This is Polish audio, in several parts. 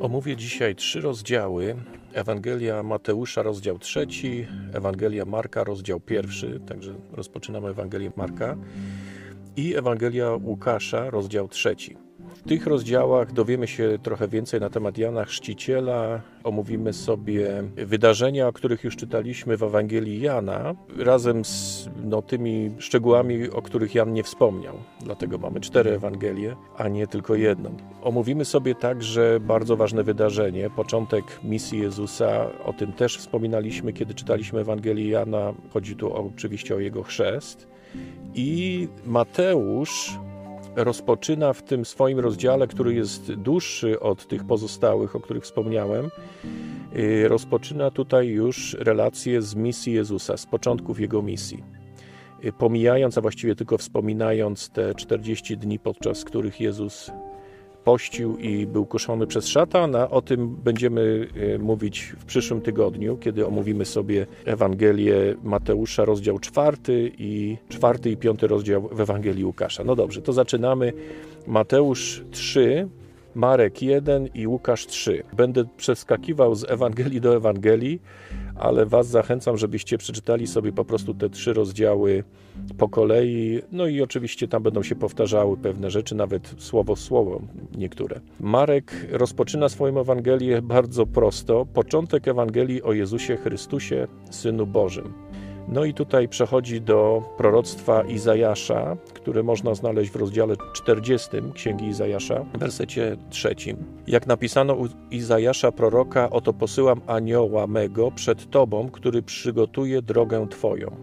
Omówię dzisiaj trzy rozdziały. Ewangelia Mateusza, rozdział trzeci, Ewangelia Marka, rozdział pierwszy, także rozpoczynamy Ewangelię Marka i Ewangelia Łukasza, rozdział trzeci. W tych rozdziałach dowiemy się trochę więcej na temat Jana Chrzciciela, omówimy sobie wydarzenia, o których już czytaliśmy w Ewangelii Jana, razem z no, tymi szczegółami, o których Jan nie wspomniał. Dlatego mamy cztery Ewangelie, a nie tylko jedną. Omówimy sobie także bardzo ważne wydarzenie, początek misji Jezusa. O tym też wspominaliśmy, kiedy czytaliśmy Ewangelię Jana. Chodzi tu oczywiście o jego chrzest. I Mateusz rozpoczyna w tym swoim rozdziale, który jest dłuższy od tych pozostałych, o których wspomniałem, y, rozpoczyna tutaj już relacje z misji Jezusa, z początków jego misji. Y, pomijając, a właściwie tylko wspominając te 40 dni, podczas których Jezus pościł i był kuszony przez szatana. O tym będziemy e, mówić w przyszłym tygodniu, kiedy omówimy sobie Ewangelię Mateusza, rozdział czwarty i czwarty i piąty rozdział w Ewangelii Łukasza. No dobrze, to zaczynamy. Mateusz 3, Marek 1 i Łukasz 3. Będę przeskakiwał z Ewangelii do Ewangelii, ale Was zachęcam, żebyście przeczytali sobie po prostu te trzy rozdziały po kolei. No i oczywiście tam będą się powtarzały pewne rzeczy, nawet słowo słowo niektóre. Marek rozpoczyna swoją Ewangelię bardzo prosto. Początek Ewangelii o Jezusie Chrystusie, Synu Bożym. No i tutaj przechodzi do proroctwa Izajasza, które można znaleźć w rozdziale 40 Księgi Izajasza, w wersecie trzecim. Jak napisano u Izajasza proroka, oto posyłam anioła mego przed Tobą, który przygotuje drogę Twoją.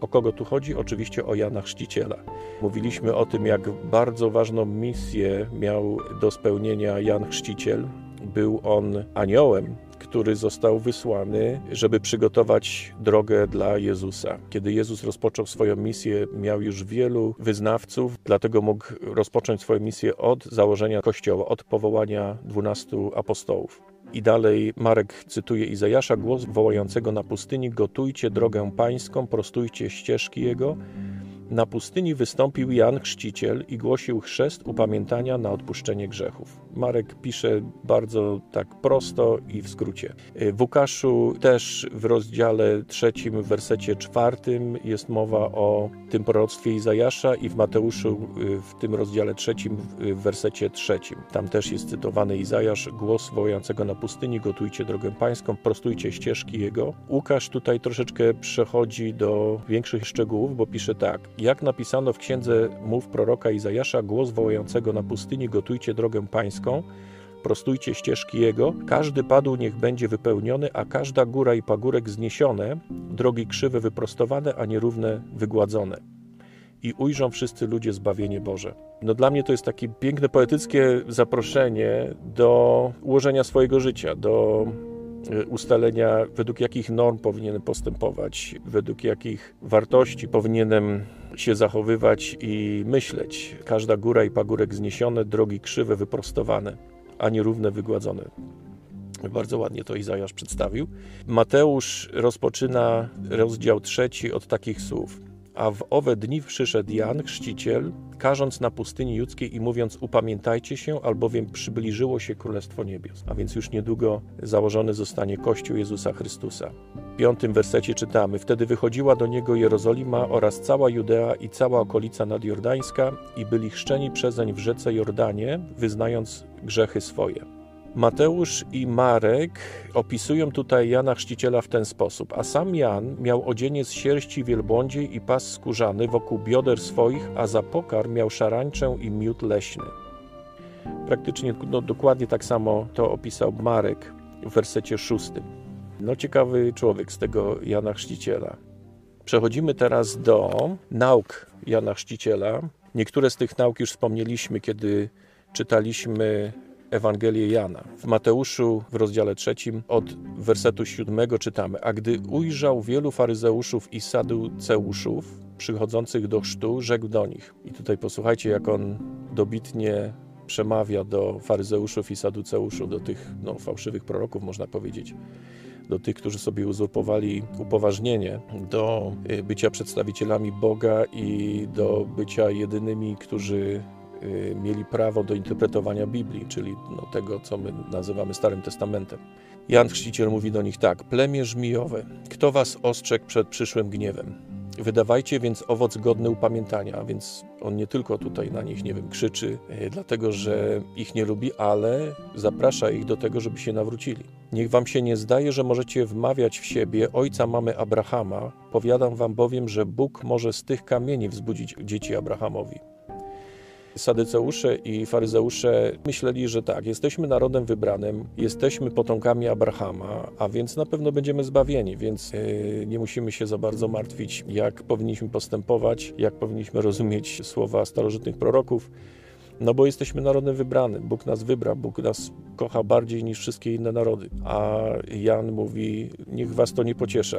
O kogo tu chodzi? Oczywiście o Jana Chrzciciela. Mówiliśmy o tym, jak bardzo ważną misję miał do spełnienia Jan Chrzciciel. Był on aniołem, który został wysłany, żeby przygotować drogę dla Jezusa. Kiedy Jezus rozpoczął swoją misję, miał już wielu wyznawców, dlatego mógł rozpocząć swoją misję od założenia Kościoła, od powołania dwunastu apostołów. I dalej Marek cytuje Izajasza, głos wołającego na pustyni: Gotujcie drogę pańską, prostujcie ścieżki jego. Na pustyni wystąpił Jan Chrzciciel i głosił chrzest upamiętania na odpuszczenie grzechów. Marek pisze bardzo tak prosto i w skrócie. W Łukaszu też w rozdziale trzecim, w wersecie czwartym jest mowa o tym proroctwie Izajasza i w Mateuszu w tym rozdziale trzecim, w wersecie trzecim. Tam też jest cytowany Izajasz, głos wołającego na pustyni, gotujcie drogę pańską, prostujcie ścieżki jego. Łukasz tutaj troszeczkę przechodzi do większych szczegółów, bo pisze tak. Jak napisano w księdze mów proroka Izajasza, głos wołającego na pustyni, gotujcie drogę pańską, prostujcie ścieżki jego, każdy padł niech będzie wypełniony, a każda góra i pagórek zniesione, drogi krzywe wyprostowane, a nierówne wygładzone. I ujrzą wszyscy ludzie zbawienie Boże. No dla mnie to jest takie piękne, poetyckie zaproszenie do ułożenia swojego życia, do e, ustalenia, według jakich norm powinienem postępować, według jakich wartości powinienem się zachowywać i myśleć. Każda góra i pagórek zniesione, drogi krzywe wyprostowane, a nierówne wygładzone. Bardzo ładnie to Izajasz przedstawił. Mateusz rozpoczyna rozdział trzeci od takich słów. A w owe dni przyszedł Jan, chrzciciel, karząc na pustyni judzkiej i mówiąc: Upamiętajcie się, albowiem przybliżyło się Królestwo Niebios. A więc już niedługo założony zostanie Kościół Jezusa Chrystusa. W piątym wersecie czytamy: Wtedy wychodziła do niego Jerozolima oraz cała Judea i cała okolica nadjordańska, i byli chrzczeni przezeń w rzece Jordanie, wyznając grzechy swoje. Mateusz i Marek opisują tutaj Jana Chrzciciela w ten sposób. A sam Jan miał odzienie z sierści wielbłądziej i pas skórzany wokół bioder swoich, a za pokarm miał szarańczę i miód leśny. Praktycznie no, dokładnie tak samo to opisał Marek w wersecie szóstym. No ciekawy człowiek z tego Jana Chrzciciela. Przechodzimy teraz do nauk Jana Chrzciciela. Niektóre z tych nauk już wspomnieliśmy, kiedy czytaliśmy Ewangelię Jana. W Mateuszu w rozdziale trzecim od wersetu siódmego czytamy: A gdy ujrzał wielu faryzeuszów i saduceuszów przychodzących do chrztu, rzekł do nich. I tutaj posłuchajcie, jak on dobitnie przemawia do faryzeuszów i saduceuszów, do tych no, fałszywych proroków, można powiedzieć do tych, którzy sobie uzurpowali upoważnienie do y, bycia przedstawicielami Boga i do bycia jedynymi, którzy mieli prawo do interpretowania Biblii, czyli no, tego, co my nazywamy Starym Testamentem. Jan Chrzciciel mówi do nich tak: Plemię żmijowe, kto was ostrzegł przed przyszłym gniewem? Wydawajcie więc owoc godny upamiętania, a więc on nie tylko tutaj na nich, nie wiem, krzyczy, e, dlatego że ich nie lubi, ale zaprasza ich do tego, żeby się nawrócili. Niech wam się nie zdaje, że możecie wmawiać w siebie ojca mamy Abrahama. Powiadam wam bowiem, że Bóg może z tych kamieni wzbudzić dzieci Abrahamowi. Sadyceusze i faryzeusze myśleli, że tak, jesteśmy narodem wybranym, jesteśmy potomkami Abrahama, a więc na pewno będziemy zbawieni, więc yy, nie musimy się za bardzo martwić, jak powinniśmy postępować, jak powinniśmy rozumieć słowa starożytnych proroków. No bo jesteśmy narodem wybranym. Bóg nas wybra, Bóg nas kocha bardziej niż wszystkie inne narody. A Jan mówi, niech was to nie pociesza.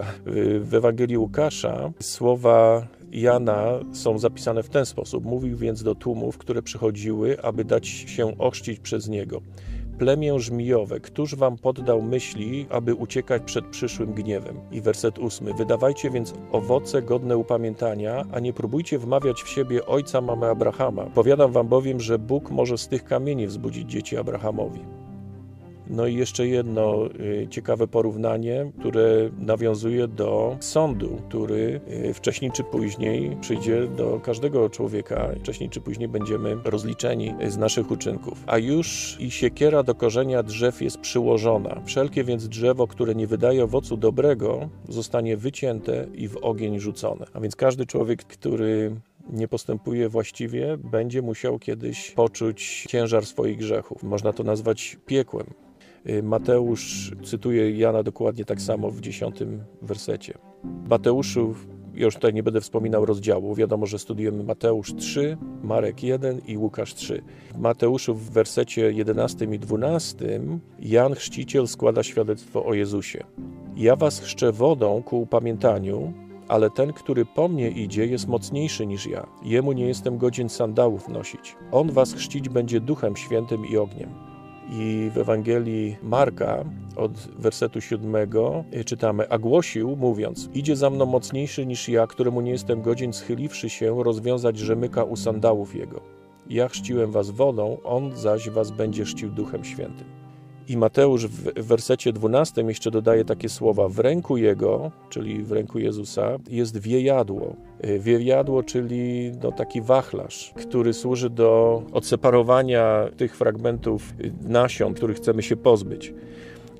W Ewangelii Łukasza słowa Jana są zapisane w ten sposób. Mówił więc do tłumów, które przychodziły, aby dać się ochrzcić przez niego. Plemię żmijowe, któż wam poddał myśli, aby uciekać przed przyszłym gniewem? I werset ósmy. Wydawajcie więc owoce godne upamiętania, a nie próbujcie wmawiać w siebie ojca mamy Abrahama. Powiadam wam bowiem, że Bóg może z tych kamieni wzbudzić dzieci Abrahamowi. No i jeszcze jedno y, ciekawe porównanie, które nawiązuje do sądu, który y, wcześniej czy później przyjdzie do każdego człowieka. Wcześniej czy później będziemy rozliczeni z naszych uczynków. A już i siekiera do korzenia drzew jest przyłożona. Wszelkie więc drzewo, które nie wydaje owocu dobrego, zostanie wycięte i w ogień rzucone. A więc każdy człowiek, który nie postępuje właściwie, będzie musiał kiedyś poczuć ciężar swoich grzechów. Można to nazwać piekłem. Y, Mateusz cytuje Jana dokładnie tak samo w dziesiątym wersecie. Mateuszu, już tutaj nie będę wspominał rozdziału, wiadomo, że studiujemy Mateusz 3, Marek 1 i Łukasz 3. W Mateuszu w wersecie 11 i 12 Jan Chrzciciel składa świadectwo o Jezusie. Ja was chrzczę wodą ku upamiętaniu, ale ten, który po mnie idzie, jest mocniejszy niż ja. Jemu nie jestem godzien sandałów nosić. On was chrzcić będzie duchem świętym i ogniem. I w Ewangelii Marka od wersetu siódmego czytamy, a głosił, mówiąc, idzie za mną mocniejszy niż ja, któremu nie jestem godzien, schyliwszy się, rozwiązać rzemyka u sandałów jego. Ja chrzciłem was wodą, on zaś was będzie chrzcił Duchem Świętym. I Mateusz w wersecie 12 jeszcze dodaje takie słowa: W ręku jego, czyli w ręku Jezusa, jest wiejadło. Wiejadło, czyli no taki wachlarz, który służy do odseparowania tych fragmentów nasion, których chcemy się pozbyć.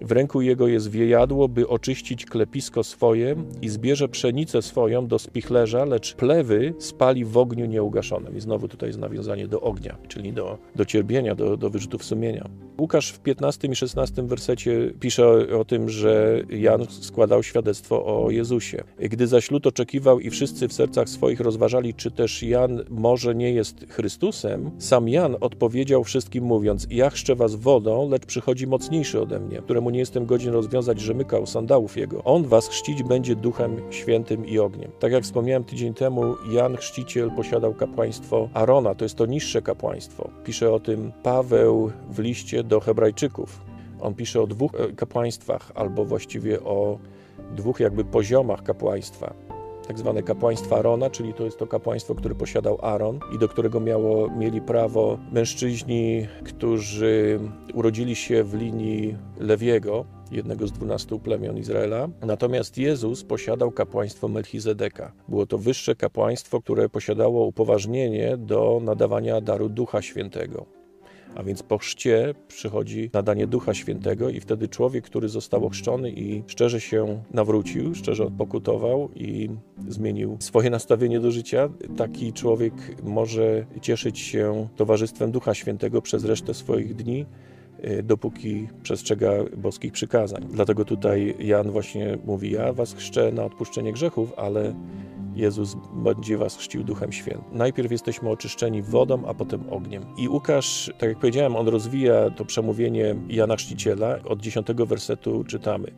W ręku jego jest wiejadło, by oczyścić klepisko swoje i zbierze pszenicę swoją do spichlerza, lecz plewy spali w ogniu nieugaszonym. I znowu tutaj jest nawiązanie do ognia, czyli do, do cierpienia, do, do wyrzutów sumienia. Łukasz w 15 i 16 wersecie pisze o, o tym, że Jan składał świadectwo o Jezusie. Gdy zaś lud oczekiwał i wszyscy w sercach swoich rozważali, czy też Jan może nie jest Chrystusem, sam Jan odpowiedział wszystkim mówiąc, ja chrzczę was wodą, lecz przychodzi mocniejszy ode mnie, któremu nie jestem godzien rozwiązać rzemyka u sandałów jego. On was chrzcić będzie duchem świętym i ogniem. Tak jak wspomniałem tydzień temu, Jan Chrzciciel posiadał kapłaństwo Arona, to jest to niższe kapłaństwo. Pisze o tym Paweł w liście do Hebrajczyków. On pisze o dwóch e, kapłaństwach, albo właściwie o dwóch jakby poziomach kapłaństwa tak zwane kapłaństwo Arona, czyli to jest to kapłaństwo, które posiadał Aaron i do którego miało, mieli prawo mężczyźni, którzy urodzili się w linii Lewiego, jednego z dwunastu plemion Izraela. Natomiast Jezus posiadał kapłaństwo Melchizedeka. Było to wyższe kapłaństwo, które posiadało upoważnienie do nadawania daru Ducha Świętego. A więc po chrzcie przychodzi nadanie Ducha Świętego i wtedy człowiek, który został ochrzczony i szczerze się nawrócił, szczerze odpokutował i zmienił swoje nastawienie do życia, taki człowiek może cieszyć się towarzystwem Ducha Świętego przez resztę swoich dni, y, dopóki przestrzega boskich przykazań. Dlatego tutaj Jan właśnie mówi: Ja was chrzczę na odpuszczenie grzechów, ale Jezus będzie was chrzcił Duchem Świętym. Najpierw jesteśmy oczyszczeni wodą, a potem ogniem. I Łukasz, tak jak powiedziałem, on rozwija to przemówienie Jana Chrzciciela. Od dziesiątego wersetu czytamy.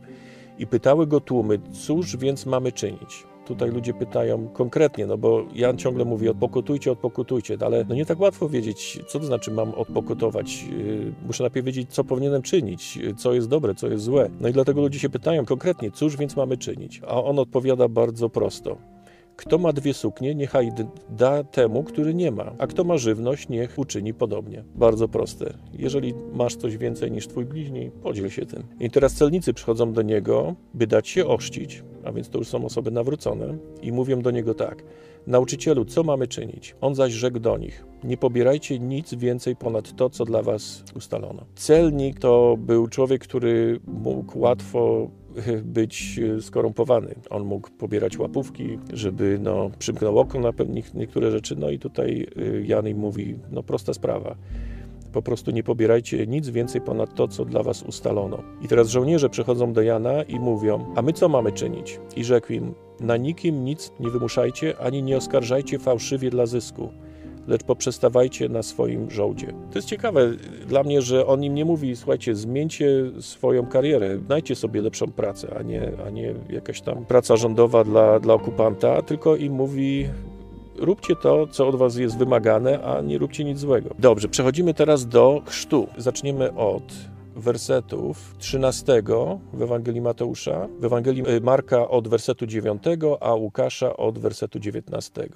I pytały go tłumy, cóż więc mamy czynić? Tutaj ludzie pytają konkretnie, no bo Jan ciągle mówi odpokutujcie, odpokutujcie, ale no nie tak łatwo wiedzieć, co to znaczy mam odpokutować. Yy, muszę najpierw wiedzieć, co powinienem czynić, co jest dobre, co jest złe. No i dlatego ludzie się pytają konkretnie, cóż więc mamy czynić? A on odpowiada bardzo prosto. Kto ma dwie suknie, niechaj da temu, który nie ma, a kto ma żywność, niech uczyni podobnie. Bardzo proste. Jeżeli masz coś więcej niż twój bliźni, podziel się tym. I teraz celnicy przychodzą do niego, by dać się ościć, a więc to już są osoby nawrócone, i mówią do niego tak: Nauczycielu, co mamy czynić? On zaś rzekł do nich: Nie pobierajcie nic więcej ponad to, co dla was ustalono. Celnik to był człowiek, który mógł łatwo być skorumpowany. On mógł pobierać łapówki, żeby no, przymknął oko na niektóre rzeczy. No i tutaj y, Jan im mówi, no prosta sprawa. Po prostu nie pobierajcie nic więcej ponad to, co dla was ustalono. I teraz żołnierze przychodzą do Jana i mówią: A my co mamy czynić? I rzekł im: Na nikim nic nie wymuszajcie, ani nie oskarżajcie fałszywie dla zysku lecz poprzestawajcie na swoim żołdzie. To jest ciekawe dla mnie, że on im nie mówi, słuchajcie, zmieńcie swoją karierę, znajdźcie sobie lepszą pracę, a nie, a nie jakaś tam praca rządowa dla, dla okupanta, tylko im mówi, róbcie to, co od was jest wymagane, a nie róbcie nic złego. Dobrze, przechodzimy teraz do chrztu. Zaczniemy od wersetów 13 w Ewangelii Mateusza, w Ewangelii Marka od wersetu 9, a Łukasza od wersetu 19.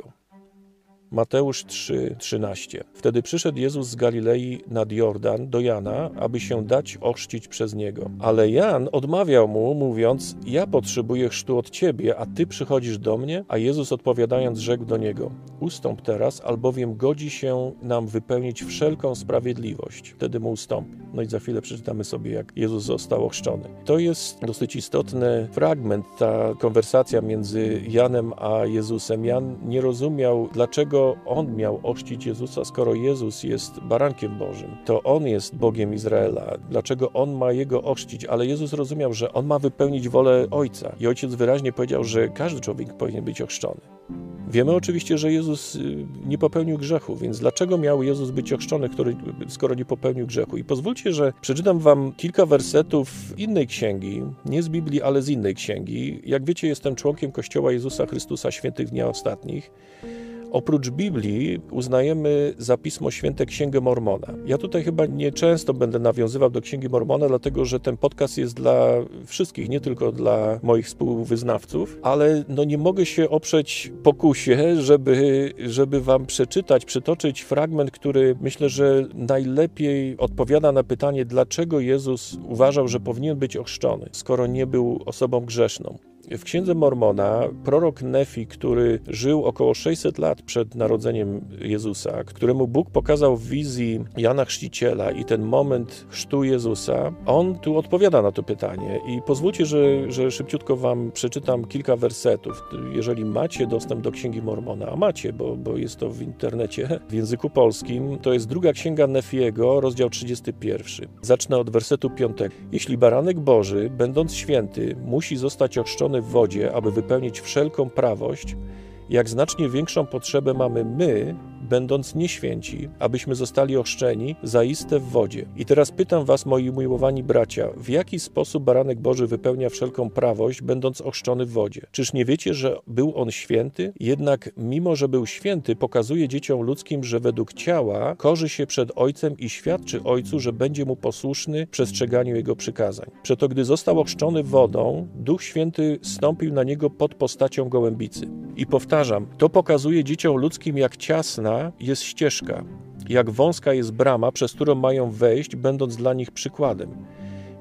Mateusz 3:13. Wtedy przyszedł Jezus z Galilei nad Jordan do Jana, aby się dać ochrzcić przez niego. Ale Jan odmawiał mu, mówiąc: Ja potrzebuję chrztu od ciebie, a ty przychodzisz do mnie? A Jezus odpowiadając, rzekł do niego: Ustąp teraz, albowiem godzi się nam wypełnić wszelką sprawiedliwość. Wtedy mu ustąpi. No i za chwilę przeczytamy sobie, jak Jezus został ochrzczony. To jest dosyć istotny fragment, ta konwersacja między Janem a Jezusem. Jan nie rozumiał, dlaczego dlaczego on miał ościć Jezusa, skoro Jezus jest barankiem Bożym? To on jest Bogiem Izraela. Dlaczego on ma jego ościć? Ale Jezus rozumiał, że on ma wypełnić wolę Ojca. I Ojciec wyraźnie powiedział, że każdy człowiek powinien być ochrzczony. Wiemy oczywiście, że Jezus y, nie popełnił grzechu, więc dlaczego miał Jezus być ochrzczony, który, skoro nie popełnił grzechu? I pozwólcie, że przeczytam wam kilka wersetów innej księgi, nie z Biblii, ale z innej księgi. Jak wiecie, jestem członkiem Kościoła Jezusa Chrystusa Świętych Dnia Ostatnich. Oprócz Biblii uznajemy za Pismo Święte Księgę Mormona. Ja tutaj chyba nie często będę nawiązywał do Księgi Mormona, dlatego że ten podcast jest dla wszystkich, nie tylko dla moich współwyznawców, ale no nie mogę się oprzeć pokusie, żeby, żeby wam przeczytać, przytoczyć fragment, który myślę, że najlepiej odpowiada na pytanie, dlaczego Jezus uważał, że powinien być ochrzczony, skoro nie był osobą grzeszną. W księdze Mormona prorok Nefi, który żył około 600 lat przed narodzeniem Jezusa, któremu Bóg pokazał w wizji Jana Chrzciciela i ten moment chrztu Jezusa, on tu odpowiada na to pytanie. I pozwólcie, że, że szybciutko wam przeczytam kilka wersetów. Jeżeli macie dostęp do księgi Mormona, a macie, bo, bo jest to w internecie w języku polskim, to jest druga księga Nefiego, rozdział 31. Zacznę od wersetu 5. Jeśli baranek Boży, będąc święty, musi zostać ochrzczony w wodzie, aby wypełnić wszelką prawość, jak znacznie większą potrzebę mamy my, będąc nieświęci, abyśmy zostali ochrzczeni zaiste w wodzie. I teraz pytam was, moi umiłowani bracia, w jaki sposób baranek Boży wypełnia wszelką prawość, będąc ochrzczony w wodzie? Czyż nie wiecie, że był on święty? Jednak mimo, że był święty, pokazuje dzieciom ludzkim, że według ciała korzy się przed Ojcem i świadczy Ojcu, że będzie mu posłuszny w przestrzeganiu Jego przykazań. Przeto gdy został ochrzczony wodą, Duch Święty stąpił na niego pod postacią gołębicy. I powtarzam, to pokazuje dzieciom ludzkim, jak ciasna jest ścieżka, jak wąska jest brama, przez którą mają wejść, będąc dla nich przykładem.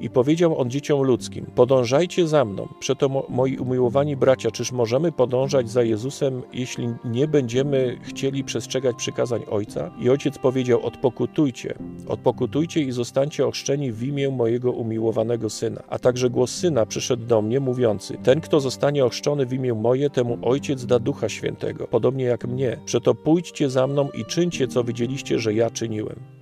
I powiedział on dzieciom ludzkim: Podążajcie za mną. Przeto, moi umiłowani bracia, czyż możemy podążać za Jezusem, jeśli nie będziemy chcieli przestrzegać przykazań Ojca? I ojciec powiedział: Odpokutujcie, odpokutujcie i zostańcie ochrzczeni w imię mojego umiłowanego syna. A także głos syna przyszedł do mnie, mówiący: Ten, kto zostanie ochrzczony w imię moje, temu ojciec da ducha świętego, podobnie jak mnie. Przeto pójdźcie za mną i czyńcie, co widzieliście, że ja czyniłem.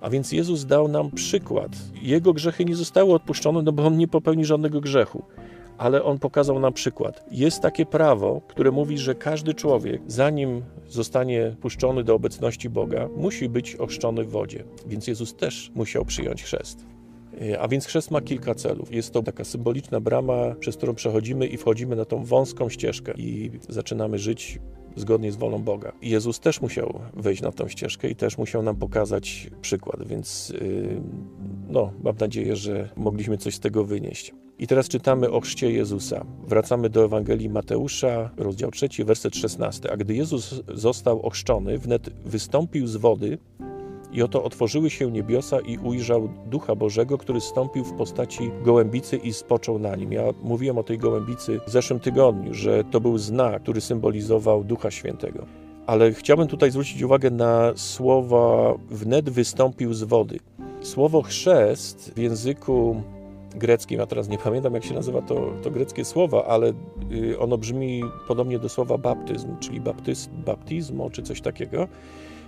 A więc Jezus dał nam przykład. Jego grzechy nie zostały odpuszczone, no bo on nie popełni żadnego grzechu. Ale on pokazał nam przykład. Jest takie prawo, które mówi, że każdy człowiek, zanim zostanie puszczony do obecności Boga, musi być ochrzczony w wodzie. Więc Jezus też musiał przyjąć chrzest. A więc chrzest ma kilka celów. Jest to taka symboliczna brama, przez którą przechodzimy i wchodzimy na tą wąską ścieżkę i zaczynamy żyć zgodnie z wolą Boga. Jezus też musiał wejść na tą ścieżkę i też musiał nam pokazać przykład, więc yy, no, mam nadzieję, że mogliśmy coś z tego wynieść. I teraz czytamy o chrzcie Jezusa. Wracamy do Ewangelii Mateusza, rozdział 3, werset 16. A gdy Jezus został ochrzczony, wnet wystąpił z wody i oto otworzyły się niebiosa i ujrzał Ducha Bożego, który stąpił w postaci gołębicy i spoczął na nim. Ja mówiłem o tej gołębicy w zeszłym tygodniu, że to był znak, który symbolizował Ducha Świętego. Ale chciałbym tutaj zwrócić uwagę na słowa wnet wystąpił z wody. Słowo chrzest w języku greckim, a teraz nie pamiętam jak się nazywa to, to greckie słowo, ale y, ono brzmi podobnie do słowa baptyzm, czyli baptyz, baptizmo czy coś takiego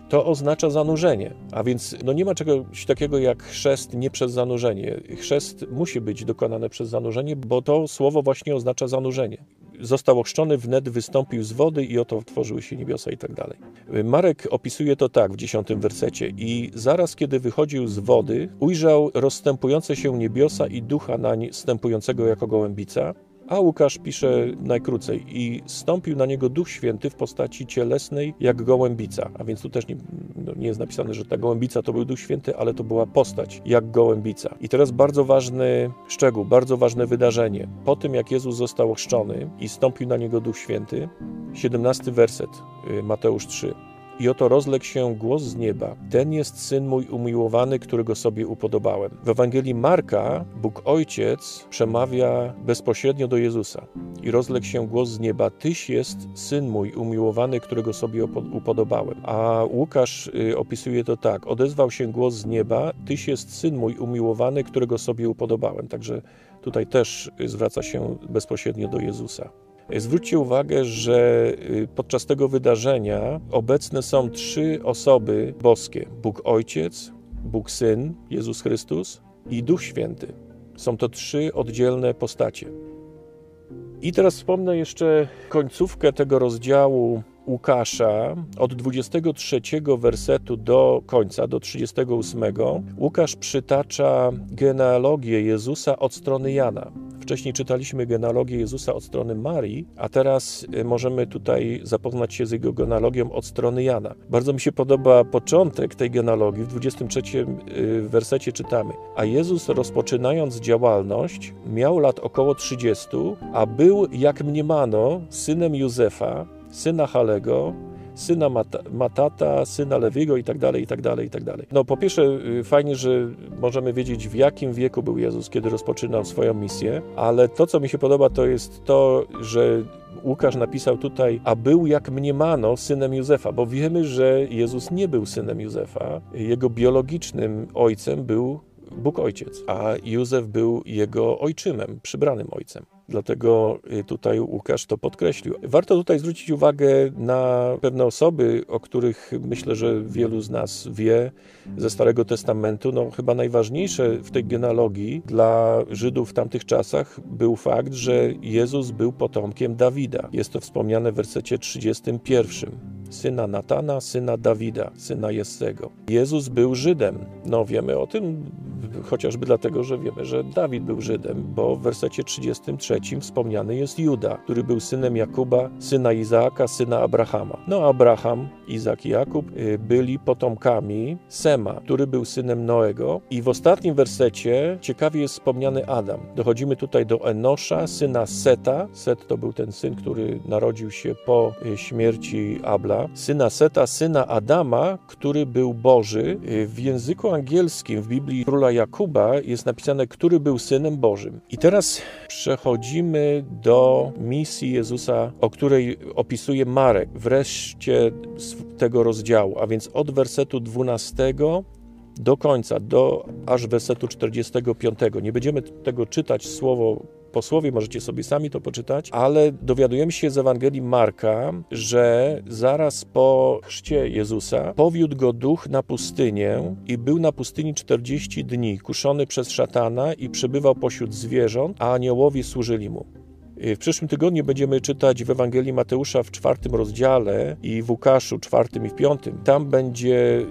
to oznacza zanurzenie. A więc no nie ma czegoś takiego jak chrzest nie przez zanurzenie. Chrzest musi być dokonany przez zanurzenie, bo to słowo właśnie oznacza zanurzenie. Został ochrzczony, wnet wystąpił z wody i oto otworzyły się niebiosa i tak dalej. Marek opisuje to tak w dziesiątym wersecie. I zaraz, kiedy wychodził z wody, ujrzał rozstępujące się niebiosa i ducha nań stępującego jako gołębica, a Łukasz pisze najkrócej i stąpił na niego Duch Święty w postaci cielesnej jak gołębica. A więc tu też nie, no nie jest napisane, że ta gołębica to był Duch Święty, ale to była postać jak gołębica. I teraz bardzo ważny szczegół, bardzo ważne wydarzenie. Po tym jak Jezus został ochrzczony i stąpił na niego Duch Święty, 17 werset y, Mateusz 3. I oto rozległ się głos z nieba. Ten jest syn mój umiłowany, którego sobie upodobałem. W Ewangelii Marka Bóg Ojciec przemawia bezpośrednio do Jezusa. I rozległ się głos z nieba: Tyś jest syn mój umiłowany, którego sobie upodobałem. A Łukasz y, opisuje to tak: Odezwał się głos z nieba: Tyś jest syn mój umiłowany, którego sobie upodobałem. Także tutaj też zwraca się bezpośrednio do Jezusa. Zwróćcie uwagę, że y, podczas tego wydarzenia obecne są trzy osoby boskie: Bóg Ojciec, Bóg Syn, Jezus Chrystus i Duch Święty. Są to trzy oddzielne postacie. I teraz wspomnę jeszcze końcówkę tego rozdziału Łukasza od 23 wersetu do końca, do 38. Łukasz przytacza genealogię Jezusa od strony Jana. Wcześniej czytaliśmy genealogię Jezusa od strony Marii, a teraz y, możemy tutaj zapoznać się z jego genealogią od strony Jana. Bardzo mi się podoba początek tej genealogii. W 23 y, wersecie czytamy: A Jezus rozpoczynając działalność miał lat około 30, a był, jak mniemano, synem Józefa, syna Halego, syna Matata, syna Lewiego i tak dalej, i tak dalej, i tak dalej. No po pierwsze y, fajnie, że możemy wiedzieć w jakim wieku był Jezus, kiedy rozpoczynał swoją misję, ale to, co mi się podoba, to jest to, że Łukasz napisał tutaj, a był jak mniemano synem Józefa, bo wiemy, że Jezus nie był synem Józefa. Jego biologicznym ojcem był Bóg Ojciec, a Józef był jego ojczymem, przybranym ojcem. Dlatego y, tutaj Łukasz to podkreślił. Warto tutaj zwrócić uwagę na pewne osoby, o których myślę, że wielu z nas wie ze Starego Testamentu. No, chyba najważniejsze w tej genealogii dla Żydów w tamtych czasach był fakt, że Jezus był potomkiem Dawida. Jest to wspomniane w wersecie 31 syna Natana, syna Dawida, syna Jessego. Jezus był Żydem. No wiemy o tym chociażby dlatego, że wiemy, że Dawid był Żydem, bo w wersecie 33 wspomniany jest Juda, który był synem Jakuba, syna Izaaka, syna Abrahama. No Abraham, Izak i Jakub y, byli potomkami Sema, który był synem Noego i w ostatnim wersecie ciekawie jest wspomniany Adam. Dochodzimy tutaj do Enosza, syna Seta. Set to był ten syn, który narodził się po y, śmierci Abla. Syna Seta, syna Adama, który był Boży. Y, w języku angielskim w Biblii króla Jakuba jest napisane, który był synem Bożym. I teraz przechodzimy do misji Jezusa, o której opisuje Marek wreszcie tego rozdziału, a więc od wersetu 12 do końca, do aż wersetu 45. Nie będziemy tego czytać słowo posłowie, możecie sobie sami to poczytać, ale dowiadujemy się z Ewangelii Marka, że zaraz po chrzcie Jezusa powiódł go duch na pustynię i był na pustyni 40 dni, kuszony przez szatana i przebywał pośród zwierząt, a aniołowie służyli mu. W przyszłym tygodniu będziemy czytać w Ewangelii Mateusza w czwartym rozdziale i w Łukaszu czwartym i w piątym. Tam będzie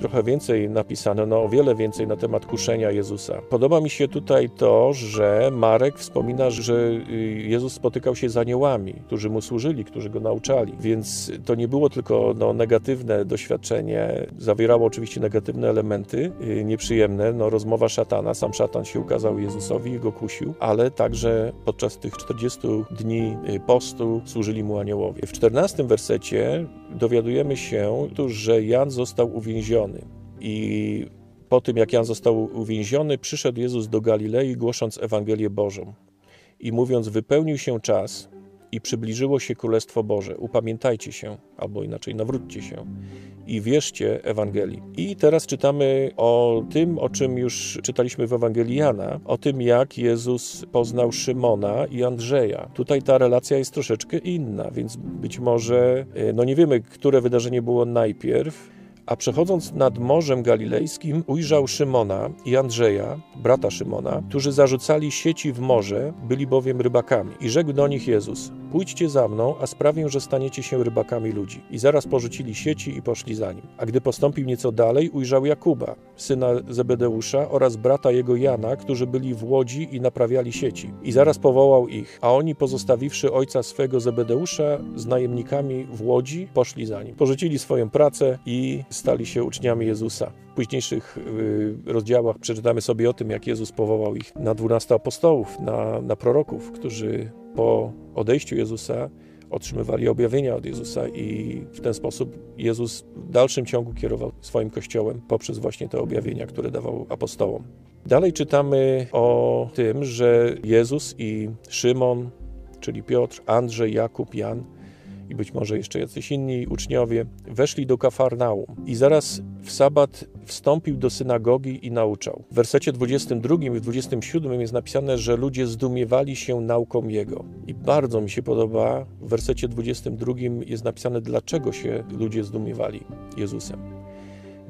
trochę więcej napisane, no o wiele więcej na temat kuszenia Jezusa. Podoba mi się tutaj to, że Marek wspomina, że y, Jezus spotykał się z aniołami, którzy mu służyli, którzy go nauczali, więc to nie było tylko no, negatywne doświadczenie, zawierało oczywiście negatywne elementy, y, nieprzyjemne, no rozmowa szatana, sam szatan się ukazał Jezusowi i go kusił, ale także podczas tych 40 dni y, postu służyli mu aniołowie. W 14 wersecie dowiadujemy się, że Jan został uwięziony i po tym, jak Jan został uwięziony, przyszedł Jezus do Galilei, głosząc Ewangelię Bożą i mówiąc: Wypełnił się czas i przybliżyło się Królestwo Boże. Upamiętajcie się, albo inaczej, nawróćcie się i wierzcie Ewangelii. I teraz czytamy o tym, o czym już czytaliśmy w Ewangelii Jana, o tym, jak Jezus poznał Szymona i Andrzeja. Tutaj ta relacja jest troszeczkę inna, więc być może, e, no nie wiemy, które wydarzenie było najpierw, a przechodząc nad Morzem Galilejskim, ujrzał Szymona i Andrzeja, brata Szymona, którzy zarzucali sieci w morze, byli bowiem rybakami. I rzekł do nich Jezus: Pójdźcie za mną, a sprawię, że staniecie się rybakami ludzi. I zaraz porzucili sieci i poszli za nim. A gdy postąpił nieco dalej, ujrzał Jakuba, syna Zebedeusza oraz brata jego Jana, którzy byli w łodzi i naprawiali sieci. I zaraz powołał ich, a oni pozostawiwszy ojca swego Zebedeusza z najemnikami w łodzi, poszli za nim. Porzucili swoją pracę i stali się uczniami Jezusa. W późniejszych y, rozdziałach przeczytamy sobie o tym, jak Jezus powołał ich na dwunastu apostołów, na, na proroków, którzy po odejściu Jezusa otrzymywali objawienia od Jezusa i w ten sposób Jezus w dalszym ciągu kierował swoim kościołem poprzez właśnie te objawienia, które dawał apostołom. Dalej czytamy o tym, że Jezus i Szymon, czyli Piotr, Andrzej, Jakub, Jan i być może jeszcze jacyś inni uczniowie, weszli do Kafarnaum i zaraz w sabat wstąpił do synagogi i nauczał. W wersecie 22 i 27 jest napisane, że ludzie zdumiewali się nauką Jego. I bardzo mi się podoba, w wersecie 22 jest napisane, dlaczego się ludzie zdumiewali Jezusem.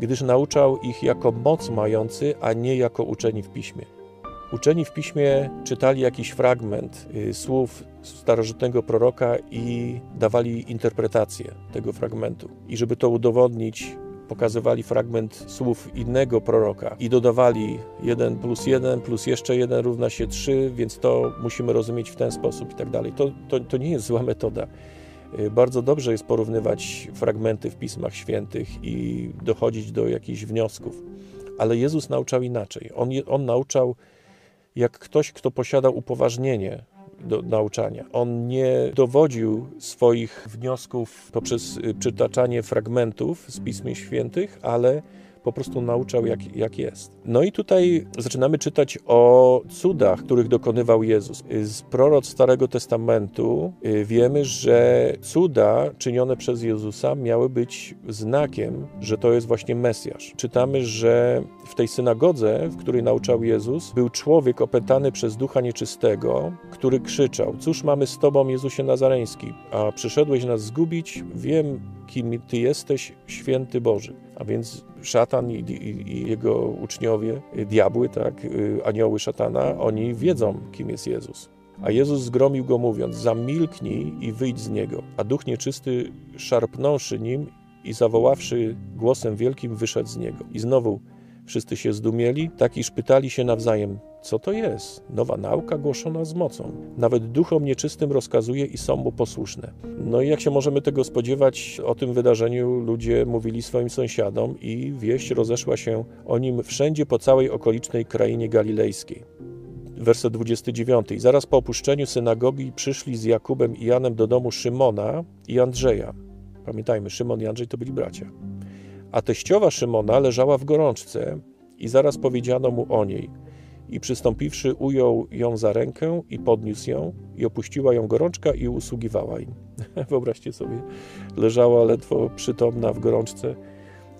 Gdyż nauczał ich jako moc mający, a nie jako uczeni w piśmie. Uczeni w piśmie czytali jakiś fragment y, słów starożytnego proroka i dawali interpretację tego fragmentu. I żeby to udowodnić, pokazywali fragment słów innego proroka i dodawali 1 plus 1 plus jeszcze 1 równa się 3, więc to musimy rozumieć w ten sposób i tak dalej. To, to, to nie jest zła metoda. Y, bardzo dobrze jest porównywać fragmenty w Pismach Świętych i dochodzić do jakichś wniosków. Ale Jezus nauczał inaczej. On, on nauczał jak ktoś, kto posiada upoważnienie do nauczania. On nie dowodził swoich wniosków poprzez y, przytaczanie fragmentów z Pism Świętych, ale po prostu nauczał, jak, jak jest. No i tutaj zaczynamy czytać o cudach, których dokonywał Jezus. Z proroc Starego Testamentu y, wiemy, że cuda czynione przez Jezusa miały być znakiem, że to jest właśnie Mesjasz. Czytamy, że w tej synagodze, w której nauczał Jezus, był człowiek opętany przez ducha nieczystego, który krzyczał: Cóż mamy z Tobą, Jezusie Nazareński? A przyszedłeś nas zgubić? Wiem, kim Ty jesteś, święty Boży. A więc szatan i, i, i, jego uczniowie, diabły, tak, y, anioły szatana, oni wiedzą, kim jest Jezus. A Jezus zgromił go mówiąc, zamilknij i wyjdź z niego. A duch nieczysty, szarpnąwszy nim i zawoławszy głosem wielkim, wyszedł z niego. I znowu wszyscy się zdumieli, tak iż pytali się nawzajem, co to jest? Nowa nauka głoszona z mocą. Nawet duchom nieczystym rozkazuje i są mu posłuszne. No i jak się możemy tego spodziewać, o tym wydarzeniu ludzie mówili swoim sąsiadom i wieść rozeszła się o nim wszędzie po całej okolicznej krainie galilejskiej. Werset 29. Zaraz po opuszczeniu synagogi przyszli z Jakubem i Janem do domu Szymona i Andrzeja. Pamiętajmy, Szymon i Andrzej to byli bracia. A teściowa Szymona leżała w gorączce i zaraz powiedziano mu o niej – i przystąpiwszy ujął ją za rękę i podniósł ją i opuściła ją gorączka i usługiwała im. Wyobraźcie sobie, leżała ledwo przytomna w gorączce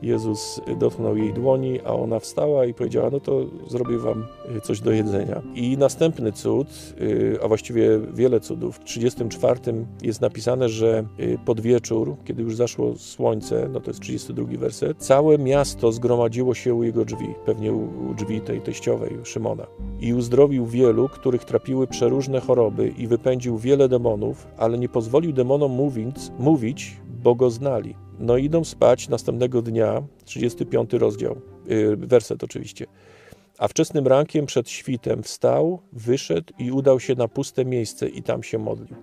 Jezus dotknął jej dłoni, a ona wstała i powiedziała: No to zrobię wam y, coś do jedzenia. I następny cud, y, a właściwie wiele cudów. W 34 jest napisane, że y, pod wieczór, kiedy już zaszło słońce, no to jest 32 werset, całe miasto zgromadziło się u jego drzwi, pewnie u drzwi tej teściowej, Szymona. I uzdrowił wielu, których trapiły przeróżne choroby i wypędził wiele demonów, ale nie pozwolił demonom mówić, mówić bo go znali. No idą spać następnego dnia, 35 rozdział, yy, werset oczywiście. A wczesnym rankiem przed świtem wstał, wyszedł i udał się na puste miejsce i tam się modlił.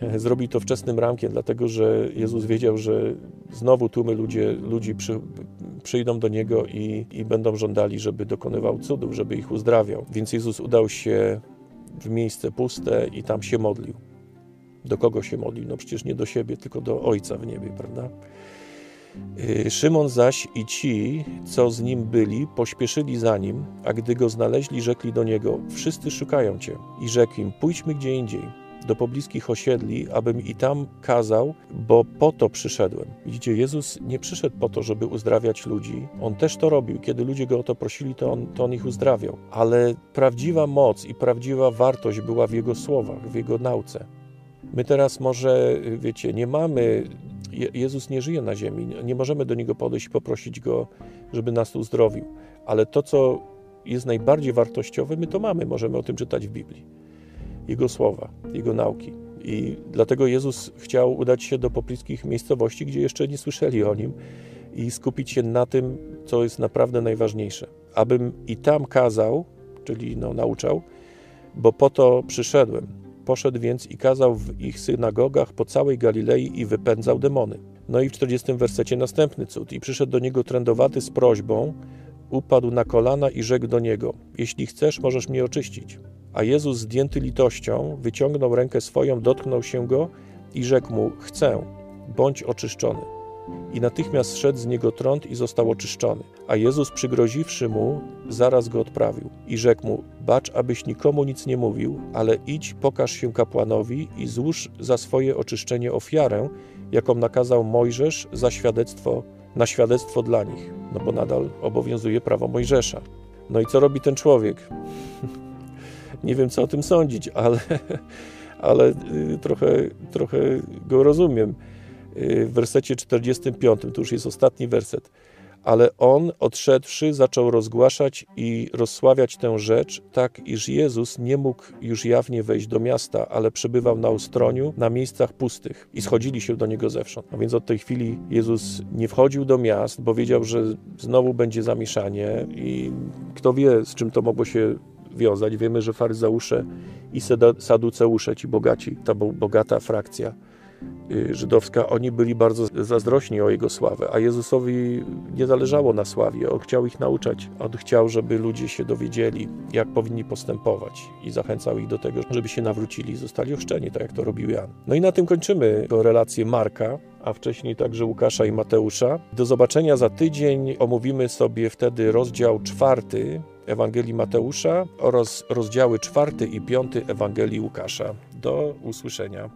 Zrobił to wczesnym rankiem, dlatego że Jezus wiedział, że znowu tłumy ludzie, ludzi przy, przyjdą do Niego i, i będą żądali, żeby dokonywał cudów, żeby ich uzdrawiał. Więc Jezus udał się w miejsce puste i tam się modlił. Do kogo się modlił? No przecież nie do siebie, tylko do Ojca w niebie, prawda? Y, Szymon zaś i ci, co z nim byli, pośpieszyli za nim, a gdy go znaleźli, rzekli do niego: Wszyscy szukają cię. I rzekł im: Pójdźmy gdzie indziej, do pobliskich osiedli, abym i tam kazał, bo po to przyszedłem. Widzicie, Jezus nie przyszedł po to, żeby uzdrawiać ludzi. On też to robił. Kiedy ludzie go o to prosili, to on, to on ich uzdrawiał. Ale prawdziwa moc i prawdziwa wartość była w jego słowach, w jego nauce. My teraz może, wiecie, nie mamy Jezus nie żyje na ziemi, nie możemy do Niego podejść i poprosić Go, żeby nas uzdrowił. Ale to, co jest najbardziej wartościowe, my to mamy, możemy o tym czytać w Biblii. Jego słowa, Jego nauki. I dlatego Jezus chciał udać się do pobliskich miejscowości, gdzie jeszcze nie słyszeli o Nim i skupić się na tym, co jest naprawdę najważniejsze. Abym i tam kazał, czyli no, nauczał, bo po to przyszedłem, Poszedł więc i kazał w ich synagogach po całej Galilei i wypędzał demony. No i w 40 wersecie następny cud. I przyszedł do niego trędowaty z prośbą, upadł na kolana i rzekł do niego: Jeśli chcesz, możesz mnie oczyścić. A Jezus, zdjęty litością, wyciągnął rękę swoją, dotknął się go i rzekł mu: Chcę, bądź oczyszczony i natychmiast szedł z niego trąd i został oczyszczony. A Jezus, przygroziwszy mu, zaraz go odprawił i rzekł mu: Bacz, abyś nikomu nic nie mówił, ale idź, pokaż się kapłanowi i złóż za swoje oczyszczenie ofiarę, jaką nakazał Mojżesz za świadectwo, na świadectwo dla nich, no bo nadal obowiązuje prawo Mojżesza. No i co robi ten człowiek? nie wiem, co o tym sądzić, ale, ale y, trochę, trochę go rozumiem w wersecie 45, to już jest ostatni werset. Ale on, odszedłszy, zaczął rozgłaszać i rozsławiać tę rzecz, tak iż Jezus nie mógł już jawnie wejść do miasta, ale przebywał na ustroniu, na miejscach pustych i schodzili się do niego zewsząd. A więc od tej chwili Jezus nie wchodził do miast, bo wiedział, że znowu będzie zamieszanie i kto wie, z czym to mogło się wiązać. Wiemy, że faryzeusze i saduceusze, ci bogaci, ta bogata frakcja, żydowska, oni byli bardzo zazdrośni o jego sławę, a Jezusowi nie zależało na sławie. On chciał ich nauczać. On chciał, żeby ludzie się dowiedzieli, jak powinni postępować i zachęcał ich do tego, żeby się nawrócili i zostali ochrzczeni, tak jak to robił Jan. No i na tym kończymy relację Marka, a wcześniej także Łukasza i Mateusza. Do zobaczenia za tydzień. Omówimy sobie wtedy rozdział czwarty Ewangelii Mateusza oraz rozdziały czwarty i piąty Ewangelii Łukasza. Do usłyszenia.